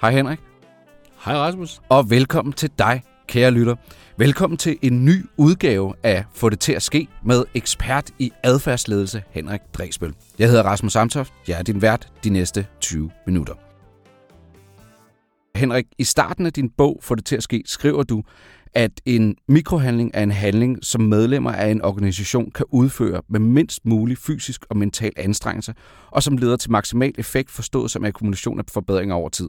Hej Henrik. Hej Rasmus. Og velkommen til dig, kære lytter. Velkommen til en ny udgave af Få det til at ske med ekspert i adfærdsledelse Henrik Dresbøl. Jeg hedder Rasmus Amtoft. Jeg er din vært de næste 20 minutter. Henrik, i starten af din bog Få det til at ske skriver du, at en mikrohandling er en handling, som medlemmer af en organisation kan udføre med mindst mulig fysisk og mental anstrengelse, og som leder til maksimal effekt forstået som akkumulation af forbedringer over tid.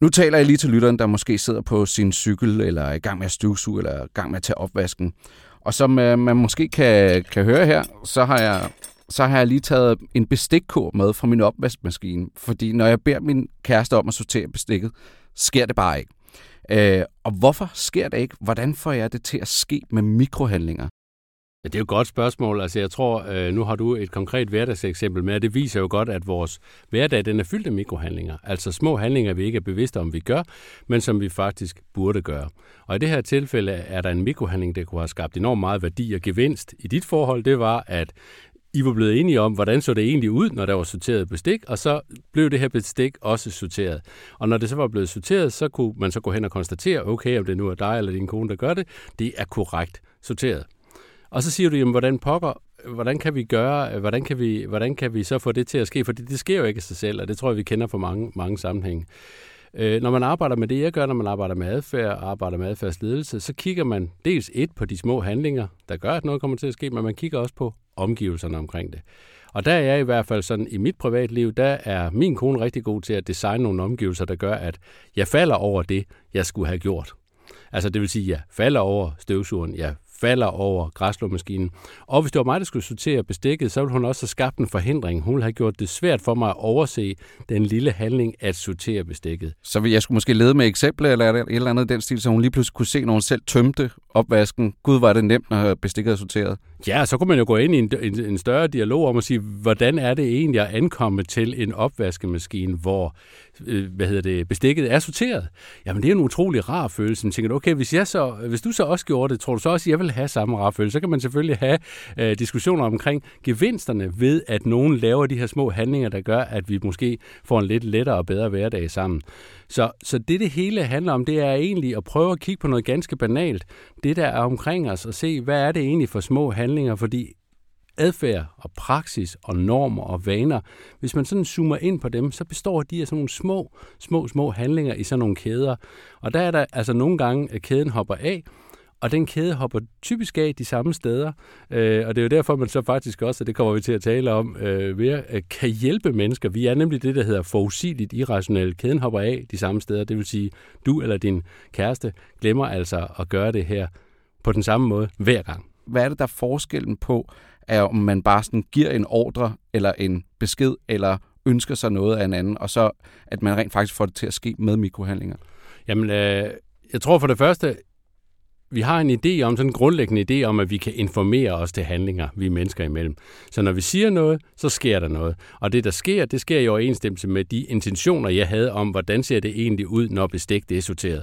Nu taler jeg lige til lytteren, der måske sidder på sin cykel, eller er i gang med at støvsuge, eller er i gang med at tage opvasken. Og som øh, man måske kan, kan høre her, så har jeg så har jeg lige taget en bestikkur med fra min opvaskemaskine, fordi når jeg beder min kæreste om at sortere bestikket, sker det bare ikke. Øh, og hvorfor sker det ikke? Hvordan får jeg det til at ske med mikrohandlinger? Ja, det er jo et godt spørgsmål. Altså, jeg tror, øh, nu har du et konkret hverdagseksempel med, og det viser jo godt, at vores hverdag den er fyldt af mikrohandlinger. Altså små handlinger, vi ikke er bevidste om, vi gør, men som vi faktisk burde gøre. Og i det her tilfælde er der en mikrohandling, der kunne have skabt enormt meget værdi og gevinst. I dit forhold, det var, at i var blevet enige om, hvordan så det egentlig ud, når der var sorteret bestik, og så blev det her bestik også sorteret. Og når det så var blevet sorteret, så kunne man så gå hen og konstatere, okay, om det nu er dig eller din kone, der gør det, det er korrekt sorteret. Og så siger du, jamen, hvordan pokker, hvordan kan vi gøre, hvordan kan vi, hvordan kan vi så få det til at ske? For det sker jo ikke af sig selv, og det tror jeg, vi kender fra mange, mange sammenhænge. Øh, når man arbejder med det, jeg gør, når man arbejder med adfærd og arbejder med adfærdsledelse, så kigger man dels et på de små handlinger, der gør, at noget kommer til at ske, men man kigger også på omgivelserne omkring det. Og der er jeg i hvert fald sådan, i mit privatliv, der er min kone rigtig god til at designe nogle omgivelser, der gør, at jeg falder over det, jeg skulle have gjort. Altså det vil sige, at jeg falder over støvsugeren, jeg falder over græslåmaskinen. Og hvis det var mig, der skulle sortere bestikket, så ville hun også have skabt en forhindring. Hun ville have gjort det svært for mig at overse den lille handling at sortere bestikket. Så jeg skulle måske lede med eksempler eller et eller andet den stil, så hun lige pludselig kunne se, når hun selv tømte opvasken. Gud, var det nemt, når bestikket er sorteret. Ja, så kunne man jo gå ind i en, en, en større dialog om at sige, hvordan er det egentlig at ankomme til en opvaskemaskine, hvor øh, hvad hedder det, bestikket er sorteret? Jamen, det er en utrolig rar følelse. Man tænker, okay, hvis, jeg så, hvis du så også gjorde det, tror du så også, at jeg vil have samme rar følelse? Så kan man selvfølgelig have øh, diskussioner omkring gevinsterne ved, at nogen laver de her små handlinger, der gør, at vi måske får en lidt lettere og bedre hverdag sammen. Så, så det, det hele handler om, det er egentlig at prøve at kigge på noget ganske banalt. Det, der er omkring os, og se, hvad er det egentlig for små handlinger, fordi adfærd og praksis og normer og vaner, hvis man sådan zoomer ind på dem, så består de af sådan nogle små, små, små handlinger i sådan nogle kæder. Og der er der altså nogle gange, at kæden hopper af, og den kæde hopper typisk af de samme steder, øh, og det er jo derfor, man så faktisk også, og det kommer vi til at tale om øh, mere, øh, kan hjælpe mennesker. Vi er nemlig det, der hedder forudsigeligt irrationelt. Kæden hopper af de samme steder, det vil sige, du eller din kæreste glemmer altså at gøre det her på den samme måde hver gang. Hvad er det, der er forskellen på, at om man bare sådan giver en ordre, eller en besked, eller ønsker sig noget af en anden, og så at man rent faktisk får det til at ske med mikrohandlinger? Jamen, øh, jeg tror for det første, vi har en idé om, sådan en grundlæggende idé om, at vi kan informere os til handlinger, vi mennesker imellem. Så når vi siger noget, så sker der noget. Og det, der sker, det sker i overensstemmelse med de intentioner, jeg havde om, hvordan ser det egentlig ud, når bestik det er sorteret.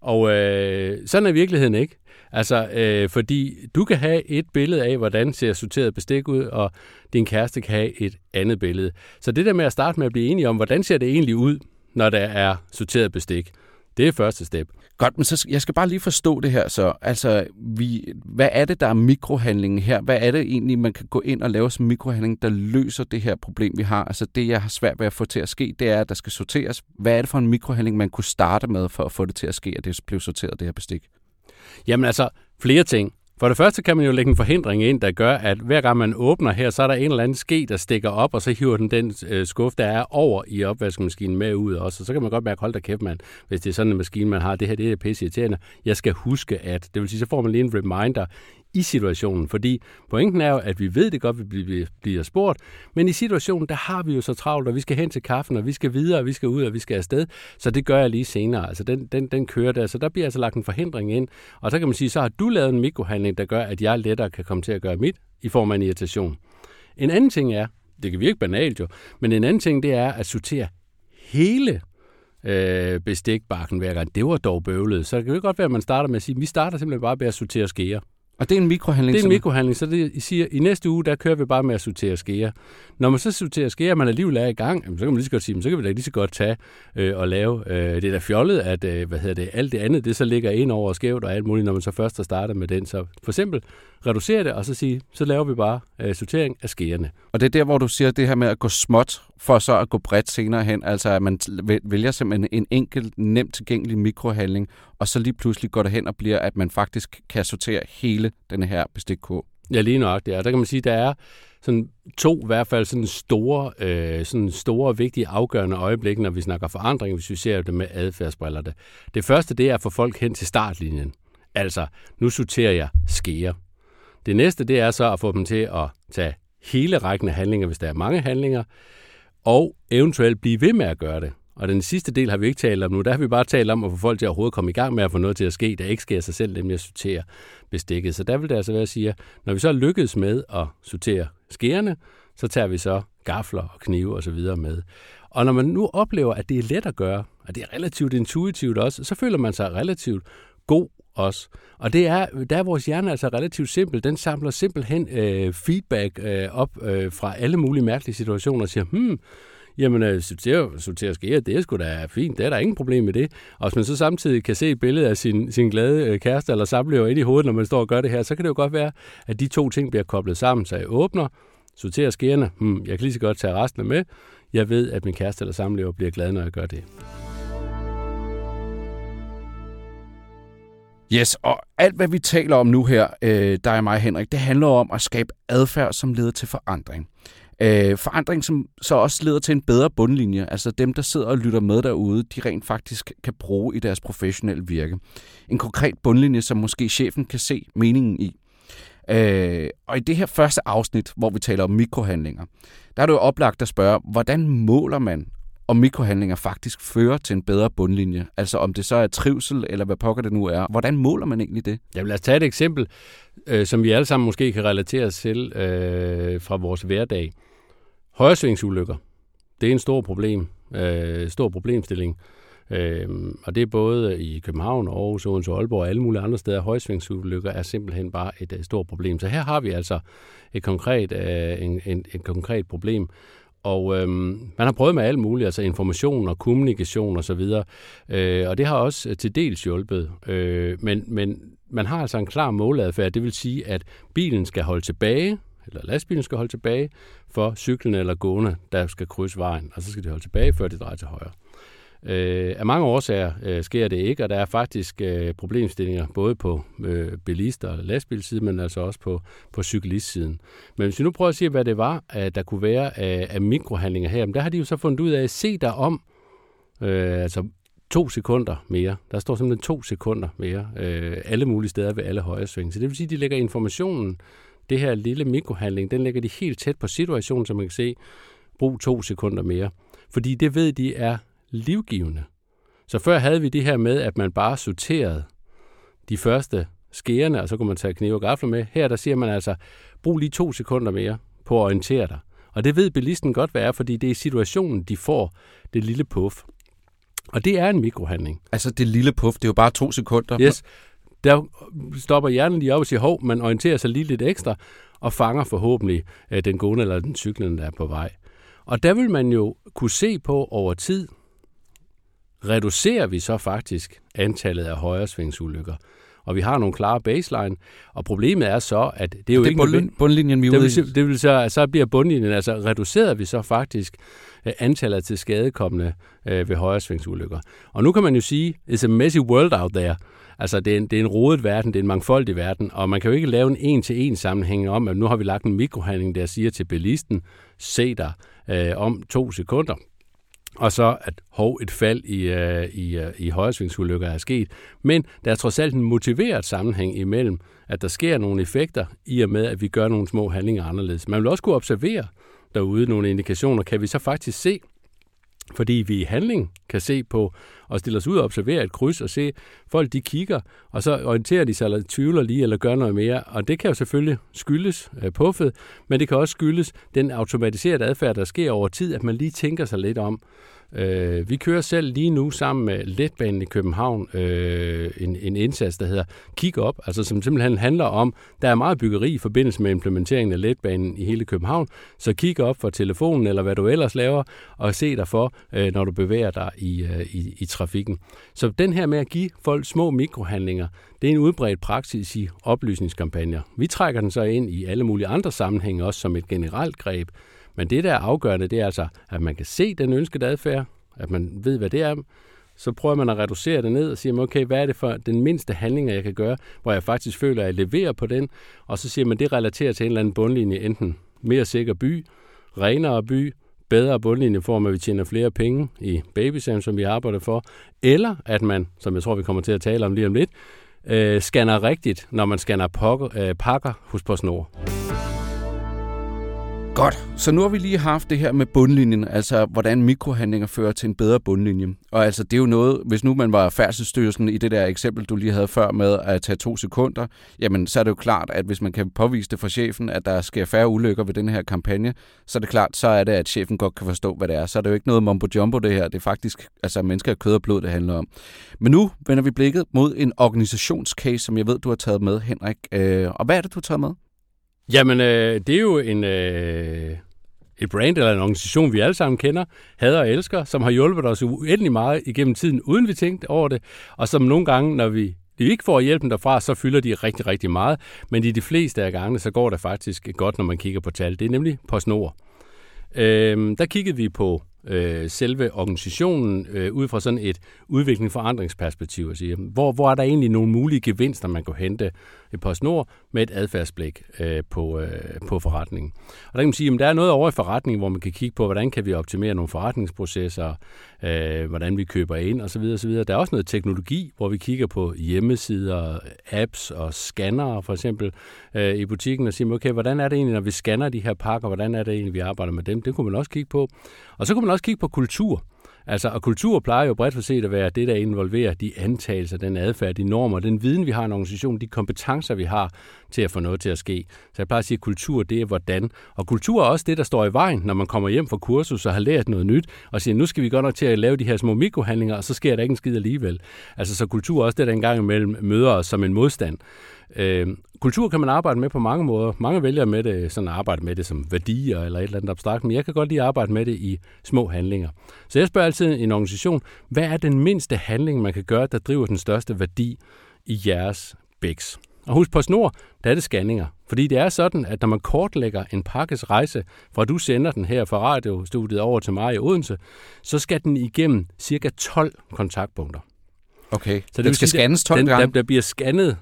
Og øh, sådan er virkeligheden ikke. Altså, øh, fordi du kan have et billede af, hvordan ser sorteret bestik ud, og din kæreste kan have et andet billede. Så det der med at starte med at blive enige om, hvordan ser det egentlig ud, når der er sorteret bestik, det er første step. Godt, men så jeg skal bare lige forstå det her så. Altså, vi, hvad er det, der er mikrohandlingen her? Hvad er det egentlig, man kan gå ind og lave som mikrohandling, der løser det her problem, vi har? Altså, det, jeg har svært ved at få til at ske, det er, at der skal sorteres. Hvad er det for en mikrohandling, man kunne starte med for at få det til at ske, at det bliver sorteret, det her bestik? Jamen altså, flere ting. For det første kan man jo lægge en forhindring ind, der gør, at hver gang man åbner her, så er der en eller anden ske, der stikker op, og så hiver den den øh, skuffe, der er over i opvaskemaskinen med ud også. Og så kan man godt mærke, hold da kæft, man, hvis det er sådan en maskine, man har, det her det er pisse irriterende. Jeg skal huske, at det vil sige, så får man lige en reminder i situationen. Fordi pointen er jo, at vi ved det godt, vi bliver spurgt, men i situationen, der har vi jo så travlt, og vi skal hen til kaffen, og vi skal videre, og vi skal ud, og vi skal afsted. Så det gør jeg lige senere. Altså den, den, den kører der. Så der bliver altså lagt en forhindring ind. Og så kan man sige, så har du lavet en mikrohandling, der gør, at jeg lettere kan komme til at gøre mit i form af en irritation. En anden ting er, det kan virke banalt jo, men en anden ting, det er at sortere hele øh, bestikbakken hver gang. Det var dog bøvlet. Så det kan jo godt være, at man starter med at sige, at vi starter simpelthen bare med at sortere skeer. Og det er en mikrohandling? Det er en mikrohandling, så det I siger, i næste uge, der kører vi bare med at sortere skære. Når man så sorterer skære, man alligevel er i gang, så kan man lige så godt sige, så kan vi da lige så godt tage øh, og lave. Øh, det er da fjollet, at øh, hvad hedder det, alt det andet, det så ligger ind over skævt og alt muligt, når man så først har startet med den. Så for eksempel reducere det, og så sige, så laver vi bare øh, sortering af skærene. Og det er der, hvor du siger det her med at gå småt, for så at gå bredt senere hen. Altså at man vælger simpelthen en enkelt, nemt tilgængelig mikrohandling, og så lige pludselig går det hen og bliver, at man faktisk kan sortere hele den her bestikkurv. Ja, lige nok det. Og der kan man sige, der er sådan to i hvert fald sådan store, øh, sådan store, vigtige, afgørende øjeblikke, når vi snakker forandring, hvis vi ser det med adfærdsbriller. Det. det første, det er at få folk hen til startlinjen. Altså, nu sorterer jeg skære. Det næste, det er så at få dem til at tage hele rækken af handlinger, hvis der er mange handlinger, og eventuelt blive ved med at gøre det. Og den sidste del har vi ikke talt om nu. Der har vi bare talt om at få folk til at overhovedet komme i gang med at få noget til at ske, der ikke sker sig selv, nemlig at sortere bestikket. Så der vil det altså være at sige, at når vi så lykkes med at sortere skærene, så tager vi så gafler og knive og så videre med. Og når man nu oplever, at det er let at gøre, og det er relativt intuitivt også, så føler man sig relativt god os. Og det er, der er vores hjerne altså relativt simpel. Den samler simpelthen øh, feedback øh, op øh, fra alle mulige mærkelige situationer og siger, hmm, jamen øh, sortere, sortere skære, det er sgu da fint, det er der ingen problem med det. Og hvis man så samtidig kan se et billede af sin, sin glade øh, kæreste eller samlever ind i hovedet, når man står og gør det her, så kan det jo godt være, at de to ting bliver koblet sammen. Så jeg åbner, sorterer skærene, hmm, jeg kan lige så godt tage resten med. Jeg ved, at min kæreste eller samlever bliver glad, når jeg gør det. Yes, og alt hvad vi taler om nu her, øh, dig og mig, Henrik, det handler om at skabe adfærd, som leder til forandring. Øh, forandring, som så også leder til en bedre bundlinje. Altså dem, der sidder og lytter med derude, de rent faktisk kan bruge i deres professionelle virke. En konkret bundlinje, som måske chefen kan se meningen i. Øh, og i det her første afsnit, hvor vi taler om mikrohandlinger, der er det jo oplagt at spørge, hvordan måler man, om mikrohandlinger faktisk fører til en bedre bundlinje. Altså om det så er trivsel, eller hvad pokker det nu er. Hvordan måler man egentlig det? Jeg lad os tage et eksempel, øh, som vi alle sammen måske kan relatere os til øh, fra vores hverdag. Højresvingsulykker. Det er en stor problem. Øh, stor problemstilling. Øh, og det er både i København, Aarhus, Odense, Aalborg og alle mulige andre steder. Højsvingsulykker er simpelthen bare et, et stort problem. Så her har vi altså et konkret, øh, en, en, et konkret problem. Og øhm, man har prøvet med alt muligt, altså information og kommunikation og så videre, øh, og det har også øh, til dels hjulpet. Øh, men, men man har altså en klar måladfærd, det vil sige, at bilen skal holde tilbage, eller lastbilen skal holde tilbage for cyklen eller gående, der skal krydse vejen, og så skal de holde tilbage, før de drejer til højre. Øh, af mange årsager øh, sker det ikke, og der er faktisk øh, problemstillinger både på øh, bilister og lastbilsiden, men altså også på, på cyklistsiden. Men hvis vi nu prøver at se, hvad det var, at der kunne være af, af mikrohandlinger her, men der har de jo så fundet ud af at se dig om, øh, altså to sekunder mere. Der står simpelthen to sekunder mere, øh, alle mulige steder ved alle højre sving. Så det vil sige, at de lægger informationen, det her lille mikrohandling, den lægger de helt tæt på situationen, så man kan se, brug to sekunder mere. Fordi det ved de er livgivende. Så før havde vi det her med, at man bare sorterede de første skærene, og så kunne man tage knive og gafler med. Her der siger man altså, brug lige to sekunder mere på at orientere dig. Og det ved bilisten godt, hvad er, fordi det er situationen, de får det lille puff. Og det er en mikrohandling. Altså det lille puff, det er jo bare to sekunder. Yes. Der stopper hjernen lige op og siger, hov, man orienterer sig lige lidt ekstra, og fanger forhåbentlig øh, den gående eller den cyklen, der er på vej. Og der vil man jo kunne se på over tid, reducerer vi så faktisk antallet af højresvingsulykker. Og vi har nogle klare baseline, og problemet er så, at det er jo det er ikke... Bund, bundlinjen, vi det vil, det vil så, så bliver bundlinjen, altså reducerer vi så faktisk uh, antallet til skadekommende uh, ved højresvingsulykker. Og nu kan man jo sige, it's a messy world out there. Altså, det er, en, det er en rodet verden, det er en mangfoldig verden, og man kan jo ikke lave en en-til-en sammenhæng om, at nu har vi lagt en mikrohandling, der siger til bilisten, se dig øh, om to sekunder, og så at hov, et fald i, uh, i, uh, i højresvingsulykker er sket. Men der er trods alt en motiveret sammenhæng imellem, at der sker nogle effekter i og med, at vi gør nogle små handlinger anderledes. Man vil også kunne observere derude nogle indikationer. Kan vi så faktisk se, fordi vi i handling kan se på, og stille os ud og observere et kryds og se, folk de kigger, og så orienterer de sig eller tvivler lige eller gør noget mere. Og det kan jo selvfølgelig skyldes øh, puffet, men det kan også skyldes den automatiserede adfærd, der sker over tid, at man lige tænker sig lidt om. Øh, vi kører selv lige nu sammen med Letbanen i København øh, en, en indsats, der hedder Kig op, altså som simpelthen handler om, der er meget byggeri i forbindelse med implementeringen af Letbanen i hele København, så kig op for telefonen eller hvad du ellers laver, og se dig for, øh, når du bevæger dig i, øh, i, i trafikken. Så den her med at give folk små mikrohandlinger, det er en udbredt praksis i oplysningskampagner. Vi trækker den så ind i alle mulige andre sammenhænge, også som et generelt greb, men det, der er afgørende, det er altså, at man kan se den ønskede adfærd, at man ved, hvad det er, så prøver man at reducere det ned og siger, okay, hvad er det for den mindste handling, jeg kan gøre, hvor jeg faktisk føler, at jeg leverer på den, og så siger man, det relaterer til en eller anden bundlinje, enten mere sikker by, renere by, bedre bundlinje form, at vi tjener flere penge i babysam, som vi arbejder for, eller at man, som jeg tror, vi kommer til at tale om lige om lidt, øh, scanner rigtigt, når man scanner pakker, øh, pakker hos PostNord. Godt, så nu har vi lige haft det her med bundlinjen, altså hvordan mikrohandlinger fører til en bedre bundlinje. Og altså det er jo noget, hvis nu man var færdselsstyrelsen i det der eksempel, du lige havde før med at tage to sekunder, jamen så er det jo klart, at hvis man kan påvise det for chefen, at der sker færre ulykker ved den her kampagne, så er det klart, så er det, at chefen godt kan forstå, hvad det er. Så er det jo ikke noget mumbo jumbo det her, det er faktisk altså mennesker af kød og blod, det handler om. Men nu vender vi blikket mod en organisationscase, som jeg ved, du har taget med, Henrik. Øh, og hvad er det, du har taget med? Jamen, øh, det er jo en, øh, et brand eller en organisation, vi alle sammen kender, hader og elsker, som har hjulpet os uendelig meget igennem tiden, uden vi tænkte over det, og som nogle gange, når vi de ikke får hjælpen derfra, så fylder de rigtig, rigtig meget. Men i de fleste af gangene, så går det faktisk godt, når man kigger på tal. Det er nemlig PostNord. Øh, der kiggede vi på øh, selve organisationen øh, ud fra sådan et udvikling forandringsperspektiv og sige, hvor, hvor er der egentlig nogle mulige gevinster, man kan hente i PostNord med et adfærdsblik øh, på, øh, på forretningen. Og der kan man sige, at der er noget over i forretningen, hvor man kan kigge på, hvordan kan vi optimere nogle forretningsprocesser, øh, hvordan vi køber ind osv. osv. Der er også noget teknologi, hvor vi kigger på hjemmesider, apps og scannere for eksempel øh, i butikken og siger, okay, hvordan er det egentlig, når vi scanner de her pakker, hvordan er det egentlig, vi arbejder med dem? Det kunne man også kigge på. Og så kunne man også kigge på kultur. Altså, og kultur plejer jo bredt for set at være det, der involverer de antagelser, den adfærd, de normer, den viden, vi har i en organisation, de kompetencer, vi har til at få noget til at ske. Så jeg plejer at sige, at kultur, det er hvordan. Og kultur er også det, der står i vejen, når man kommer hjem fra kursus og har lært noget nyt, og siger, nu skal vi godt nok til at lave de her små mikrohandlinger, og så sker der ikke en skid alligevel. Altså, så kultur er også det, der engang imellem møder os som en modstand. Øh, kultur kan man arbejde med på mange måder. Mange vælger med det, sådan at arbejde med det som værdier eller et eller andet abstrakt, men jeg kan godt lide at arbejde med det i små handlinger. Så jeg spørger altid en organisation, hvad er den mindste handling, man kan gøre, der driver den største værdi i jeres BEX? Og husk på snor, der er det scanninger. Fordi det er sådan, at når man kortlægger en pakkes rejse, fra du sender den her fra radiostudiet over til mig i Odense, så skal den igennem cirka 12 kontaktpunkter. Okay, så det den skal sige, scannes 12 den, gange? Der, der bliver scannet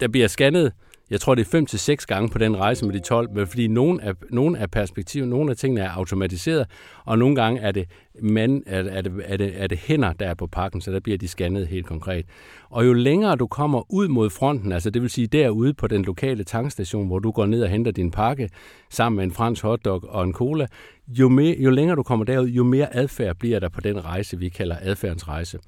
der bliver scannet, jeg tror det er 5 til seks gange på den rejse med de 12, men fordi nogle af, nogle af perspektiver, nogle af tingene er automatiseret, og nogle gange er det, man, er, er, det, er, det, er det hænder, der er på pakken, så der bliver de scannet helt konkret. Og jo længere du kommer ud mod fronten, altså det vil sige derude på den lokale tankstation, hvor du går ned og henter din pakke sammen med en fransk hotdog og en cola, jo, mere, jo længere du kommer derud, jo mere adfærd bliver der på den rejse, vi kalder adfærdens rejse.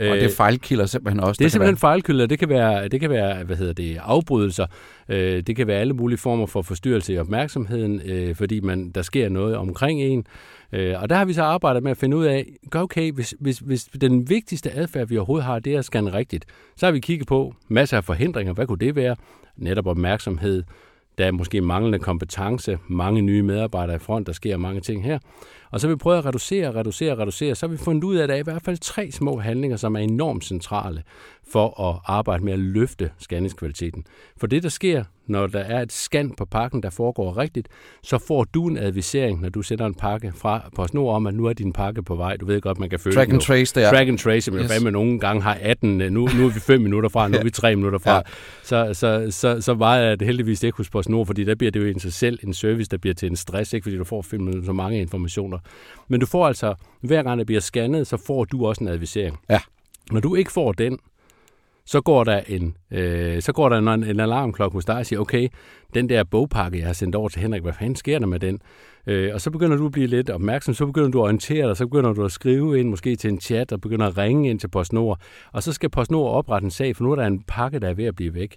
Og det er fejlkilder simpelthen også? Det er simpelthen fejlkilder. Det kan være, det kan være hvad hedder det, afbrydelser. Øh, det kan være alle mulige former for forstyrrelse i opmærksomheden, øh, fordi man, der sker noget omkring en. Øh, og der har vi så arbejdet med at finde ud af, okay, hvis, hvis, hvis den vigtigste adfærd, vi overhovedet har, det er at scanne rigtigt, så har vi kigget på masser af forhindringer. Hvad kunne det være? Netop opmærksomhed, der er måske manglende kompetence, mange nye medarbejdere i front, der sker mange ting her. Og så har vi prøvet at reducere, reducere, reducere. Så har vi fundet ud af, at der er i hvert fald tre små handlinger, som er enormt centrale for at arbejde med at løfte scanningskvaliteten. For det, der sker, når der er et scan på pakken, der foregår rigtigt, så får du en advisering, når du sender en pakke fra PostNord om, at nu er din pakke på vej. Du ved godt, man kan følge Track and trace, der. Track and trace, men yes. nogle gange har 18, nu, nu er vi 5 minutter fra, nu er vi 3 minutter fra. Ja. Så, så, så, så var det heldigvis ikke hos PostNord, fordi der bliver det jo i sig selv en service, der bliver til en stress, ikke fordi du får 5 minutter så mange informationer. Men du får altså, hver gang der bliver scannet, så får du også en advisering. Ja. Når du ikke får den, så går der en, øh, så går der en, en alarmklokke hos dig og siger, okay, den der bogpakke, jeg har sendt over til Henrik, hvad fanden sker der med den? Øh, og så begynder du at blive lidt opmærksom, så begynder du at orientere dig, så begynder du at skrive ind måske til en chat, og begynder at ringe ind til PostNord, og så skal PostNord oprette en sag, for nu er der en pakke, der er ved at blive væk.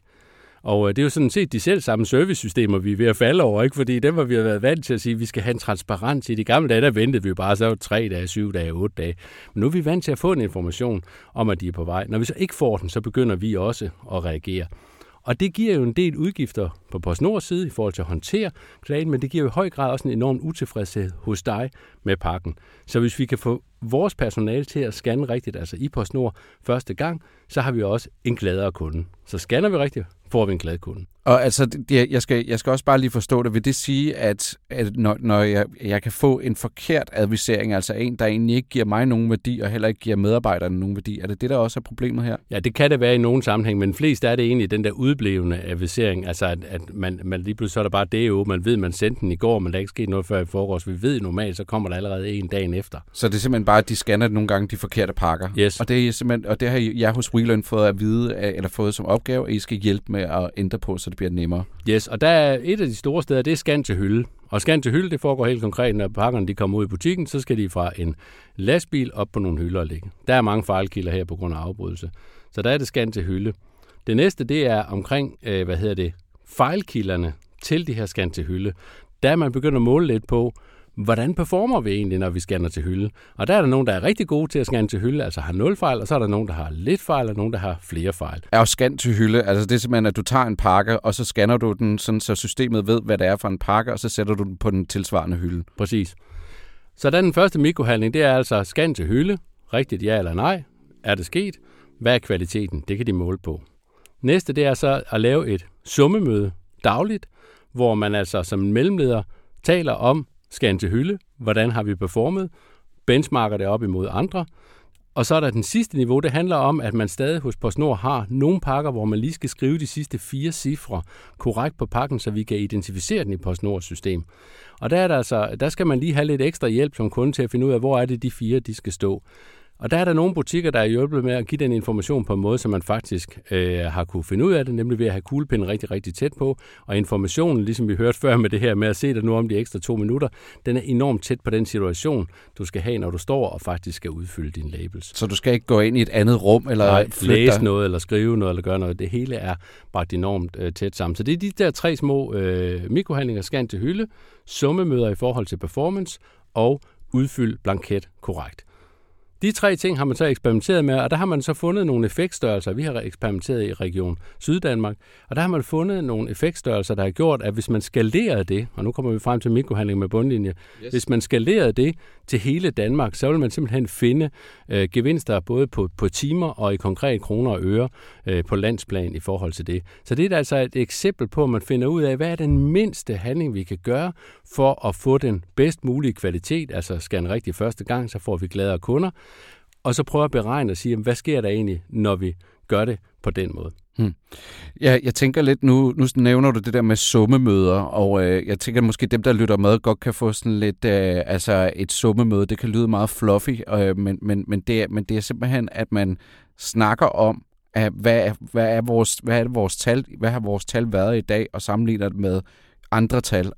Og øh, det er jo sådan set de selv samme servicesystemer, vi er ved at falde over, ikke? fordi dem har vi været vant til at sige, at vi skal have en transparens i. De gamle dage, der ventede vi jo bare så tre dage, syv dage, otte dage. Men nu er vi vant til at få en information om, at de er på vej. Når vi så ikke får den, så begynder vi også at reagere. Og det giver jo en del udgifter på PostNords side i forhold til at håndtere klagen, men det giver jo i høj grad også en enorm utilfredshed hos dig med pakken. Så hvis vi kan få vores personale til at scanne rigtigt, altså i PostNord første gang, så har vi også en gladere kunde. Så scanner vi rigtigt, får vi en glad kunde. Og altså, det, jeg, skal, jeg skal også bare lige forstå det. Vil det sige, at, at når, når jeg, jeg kan få en forkert advisering, altså en, der egentlig ikke giver mig nogen værdi, og heller ikke giver medarbejderne nogen værdi, er det det, der også er problemet her? Ja, det kan det være i nogen sammenhæng, men flest er det egentlig den der udblevende advisering, altså at, at man, man lige pludselig så er der bare det jo, man ved, man sendte den i går, men der er ikke sket noget før i forgårs. Vi ved normalt, så kommer der allerede en dag efter. Så det er simpelthen bare, at de scanner nogle gange de forkerte pakker? Yes. Og det, er simpelthen, og det har jeg hos WeLearn fået at vide, eller fået som opgave, at I skal hjælpe med at ændre på, så det bliver nemmere. Yes, og der er et af de store steder, det er scan til hylde. Og scan til hylde, det foregår helt konkret, når pakkerne de kommer ud i butikken, så skal de fra en lastbil op på nogle hylder og ligge. Der er mange fejlkilder her på grund af afbrydelse. Så der er det scan til hylde. Det næste, det er omkring, øh, hvad hedder det, fejlkilderne til de her scan til hylde. Der er man begyndt at måle lidt på, hvordan performer vi egentlig, når vi scanner til hylde? Og der er der nogen, der er rigtig gode til at scanne til hylde, altså har nul fejl, og så er der nogen, der har lidt fejl, og nogen, der har flere fejl. Er jo scan til hylde, altså det er simpelthen, at du tager en pakke, og så scanner du den, sådan, så systemet ved, hvad det er for en pakke, og så sætter du den på den tilsvarende hylde. Præcis. Så den første mikrohandling, det er altså scan til hylde, rigtigt ja eller nej, er det sket, hvad er kvaliteten, det kan de måle på. Næste, det er så at lave et summemøde dagligt, hvor man altså som mellemleder taler om, skal til hylde, hvordan har vi performet, benchmarker det op imod andre, og så er der den sidste niveau, det handler om, at man stadig hos PostNord har nogle pakker, hvor man lige skal skrive de sidste fire cifre korrekt på pakken, så vi kan identificere den i PostNords system. Og der, er der, altså, der skal man lige have lidt ekstra hjælp som kunde til at finde ud af, hvor er det de fire, de skal stå. Og der er der nogle butikker, der er hjulpet med at give den information på en måde, så man faktisk øh, har kunne finde ud af det, nemlig ved at have kuglepinden rigtig, rigtig tæt på. Og informationen, ligesom vi hørte før med det her med at se dig nu om de ekstra to minutter, den er enormt tæt på den situation, du skal have, når du står og faktisk skal udfylde dine labels. Så du skal ikke gå ind i et andet rum, eller Nej, læse noget, eller skrive noget, eller gøre noget. Det hele er bragt enormt øh, tæt sammen. Så det er de der tre små øh, mikrohandlinger, scan til hylde, summemøder i forhold til performance, og udfyld blanket korrekt. De tre ting har man så eksperimenteret med, og der har man så fundet nogle effektstørrelser. Vi har eksperimenteret i Region Syddanmark, og der har man fundet nogle effektstørrelser, der har gjort, at hvis man skalerede det, og nu kommer vi frem til mikrohandling med bundlinje, yes. hvis man skalerede det til hele Danmark, så vil man simpelthen finde øh, gevinster både på, på timer og i konkrete kroner og øre øh, på landsplan i forhold til det. Så det er altså et eksempel på, at man finder ud af, hvad er den mindste handling, vi kan gøre for at få den bedst mulige kvalitet, altså skal en rigtig første gang, så får vi gladere kunder, og så prøve at beregne og sige, hvad sker der egentlig, når vi gør det på den måde. Hmm. Ja, jeg tænker lidt nu, nu nævner du det der med summemøder, og øh, jeg tænker at måske dem, der lytter med, godt kan få sådan lidt, øh, altså et summemøde, det kan lyde meget fluffy, øh, men, men, men, det er, men det er simpelthen, at man snakker om, at hvad, hvad, er vores, hvad er vores tal, hvad har vores tal været i dag, og sammenligner det med andre tal. Øh,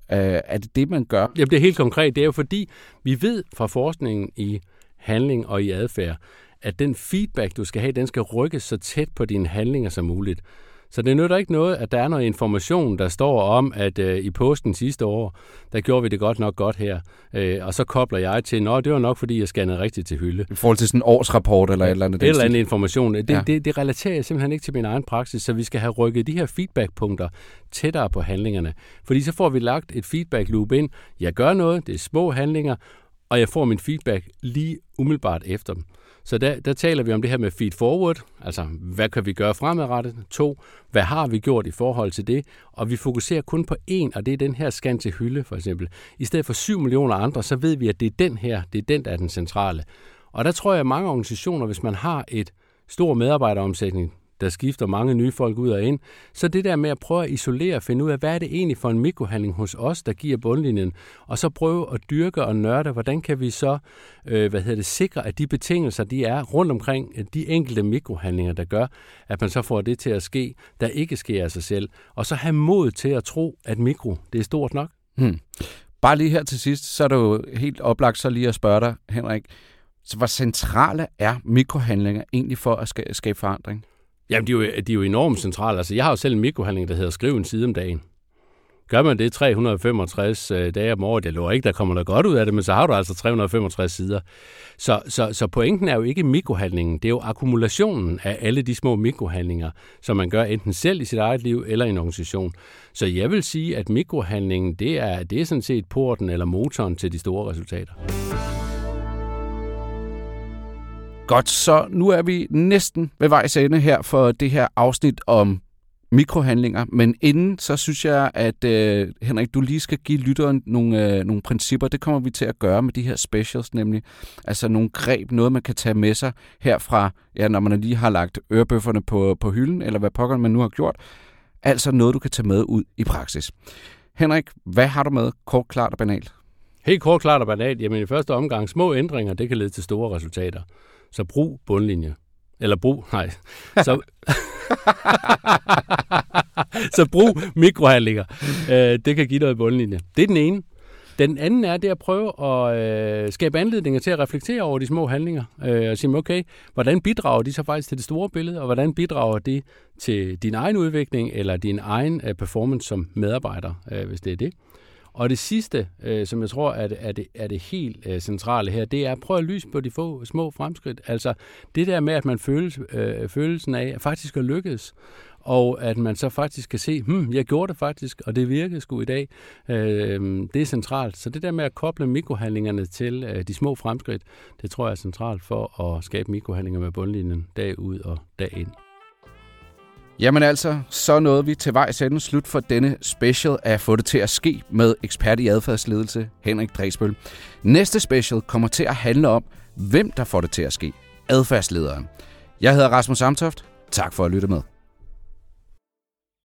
er det det, man gør? Jamen det er helt konkret. Det er jo fordi, vi ved fra forskningen i handling og i adfærd, at den feedback, du skal have, den skal rykkes så tæt på dine handlinger som muligt. Så det nytter ikke noget, at der er noget information, der står om, at øh, i posten sidste år, der gjorde vi det godt nok godt her. Øh, og så kobler jeg til, at det var nok, fordi jeg scannede rigtigt til hylde. I forhold til sådan en årsrapport eller et eller andet? Et eller andet information. Det, ja. det, det relaterer jeg simpelthen ikke til min egen praksis, så vi skal have rykket de her feedbackpunkter tættere på handlingerne. Fordi så får vi lagt et feedback loop ind. Jeg gør noget, det er små handlinger, og jeg får min feedback lige umiddelbart efter dem. Så der, der taler vi om det her med feed forward, altså hvad kan vi gøre fremadrettet? To, hvad har vi gjort i forhold til det? Og vi fokuserer kun på en, og det er den her scan til hylde for eksempel. I stedet for 7 millioner andre, så ved vi, at det er den her, det er den, der er den centrale. Og der tror jeg, at mange organisationer, hvis man har et stor medarbejderomsætning, der skifter mange nye folk ud og ind. Så det der med at prøve at isolere og finde ud af, hvad er det egentlig for en mikrohandling hos os, der giver bundlinjen, og så prøve at dyrke og nørde, hvordan kan vi så øh, hvad hedder det, sikre, at de betingelser, de er rundt omkring øh, de enkelte mikrohandlinger, der gør, at man så får det til at ske, der ikke sker af sig selv. Og så have mod til at tro, at mikro, det er stort nok. Hmm. Bare lige her til sidst, så er det jo helt oplagt så lige at spørge dig, Henrik, så hvor centrale er mikrohandlinger egentlig for at skabe forandring? Jamen, de er, jo, de er jo enormt centrale. Altså, jeg har jo selv en mikrohandling, der hedder Skriv en side om dagen. Gør man det 365 øh, dage om året, jeg lover ikke, der kommer noget godt ud af det, men så har du altså 365 sider. Så, så, så pointen er jo ikke mikrohandlingen, det er jo akkumulationen af alle de små mikrohandlinger, som man gør enten selv i sit eget liv eller i en organisation. Så jeg vil sige, at mikrohandlingen, det er, det er sådan set porten eller motoren til de store resultater. Godt, så nu er vi næsten ved vejs ende her for det her afsnit om mikrohandlinger. Men inden, så synes jeg, at øh, Henrik, du lige skal give lytteren nogle, øh, nogle principper. Det kommer vi til at gøre med de her specials, nemlig altså nogle greb, noget man kan tage med sig herfra, ja, når man lige har lagt ørebøfferne på, på hylden, eller hvad pokker man nu har gjort. Altså noget, du kan tage med ud i praksis. Henrik, hvad har du med kort, klart og banalt? Helt kort, klart og banalt. Jamen i første omgang, små ændringer, det kan lede til store resultater. Så brug bundlinje. Eller brug, nej. Så, så brug mikrohandlinger. Øh, det kan give noget bundlinje. Det er den ene. Den anden er det at prøve at øh, skabe anledninger til at reflektere over de små handlinger. Øh, og sige, okay, hvordan bidrager de så faktisk til det store billede, og hvordan bidrager de til din egen udvikling, eller din egen øh, performance som medarbejder, øh, hvis det er det. Og det sidste, øh, som jeg tror er det, er det, er det helt øh, centrale her, det er at prøve at lyse på de få små fremskridt. Altså det der med, at man føles, øh, følelsen af at faktisk at lykkes, og at man så faktisk kan se, hmm, jeg gjorde det faktisk, og det virkede sgu i dag. Øh, det er centralt. Så det der med at koble mikrohandlingerne til øh, de små fremskridt, det tror jeg er centralt for at skabe mikrohandlinger med bundlinjen dag ud og dag ind. Jamen altså, så nåede vi til vejs ende slut for denne special af Få det til at ske med ekspert i adfærdsledelse Henrik Dresbøl. Næste special kommer til at handle om, hvem der får det til at ske. Adfærdslederen. Jeg hedder Rasmus Samtoft. Tak for at lytte med.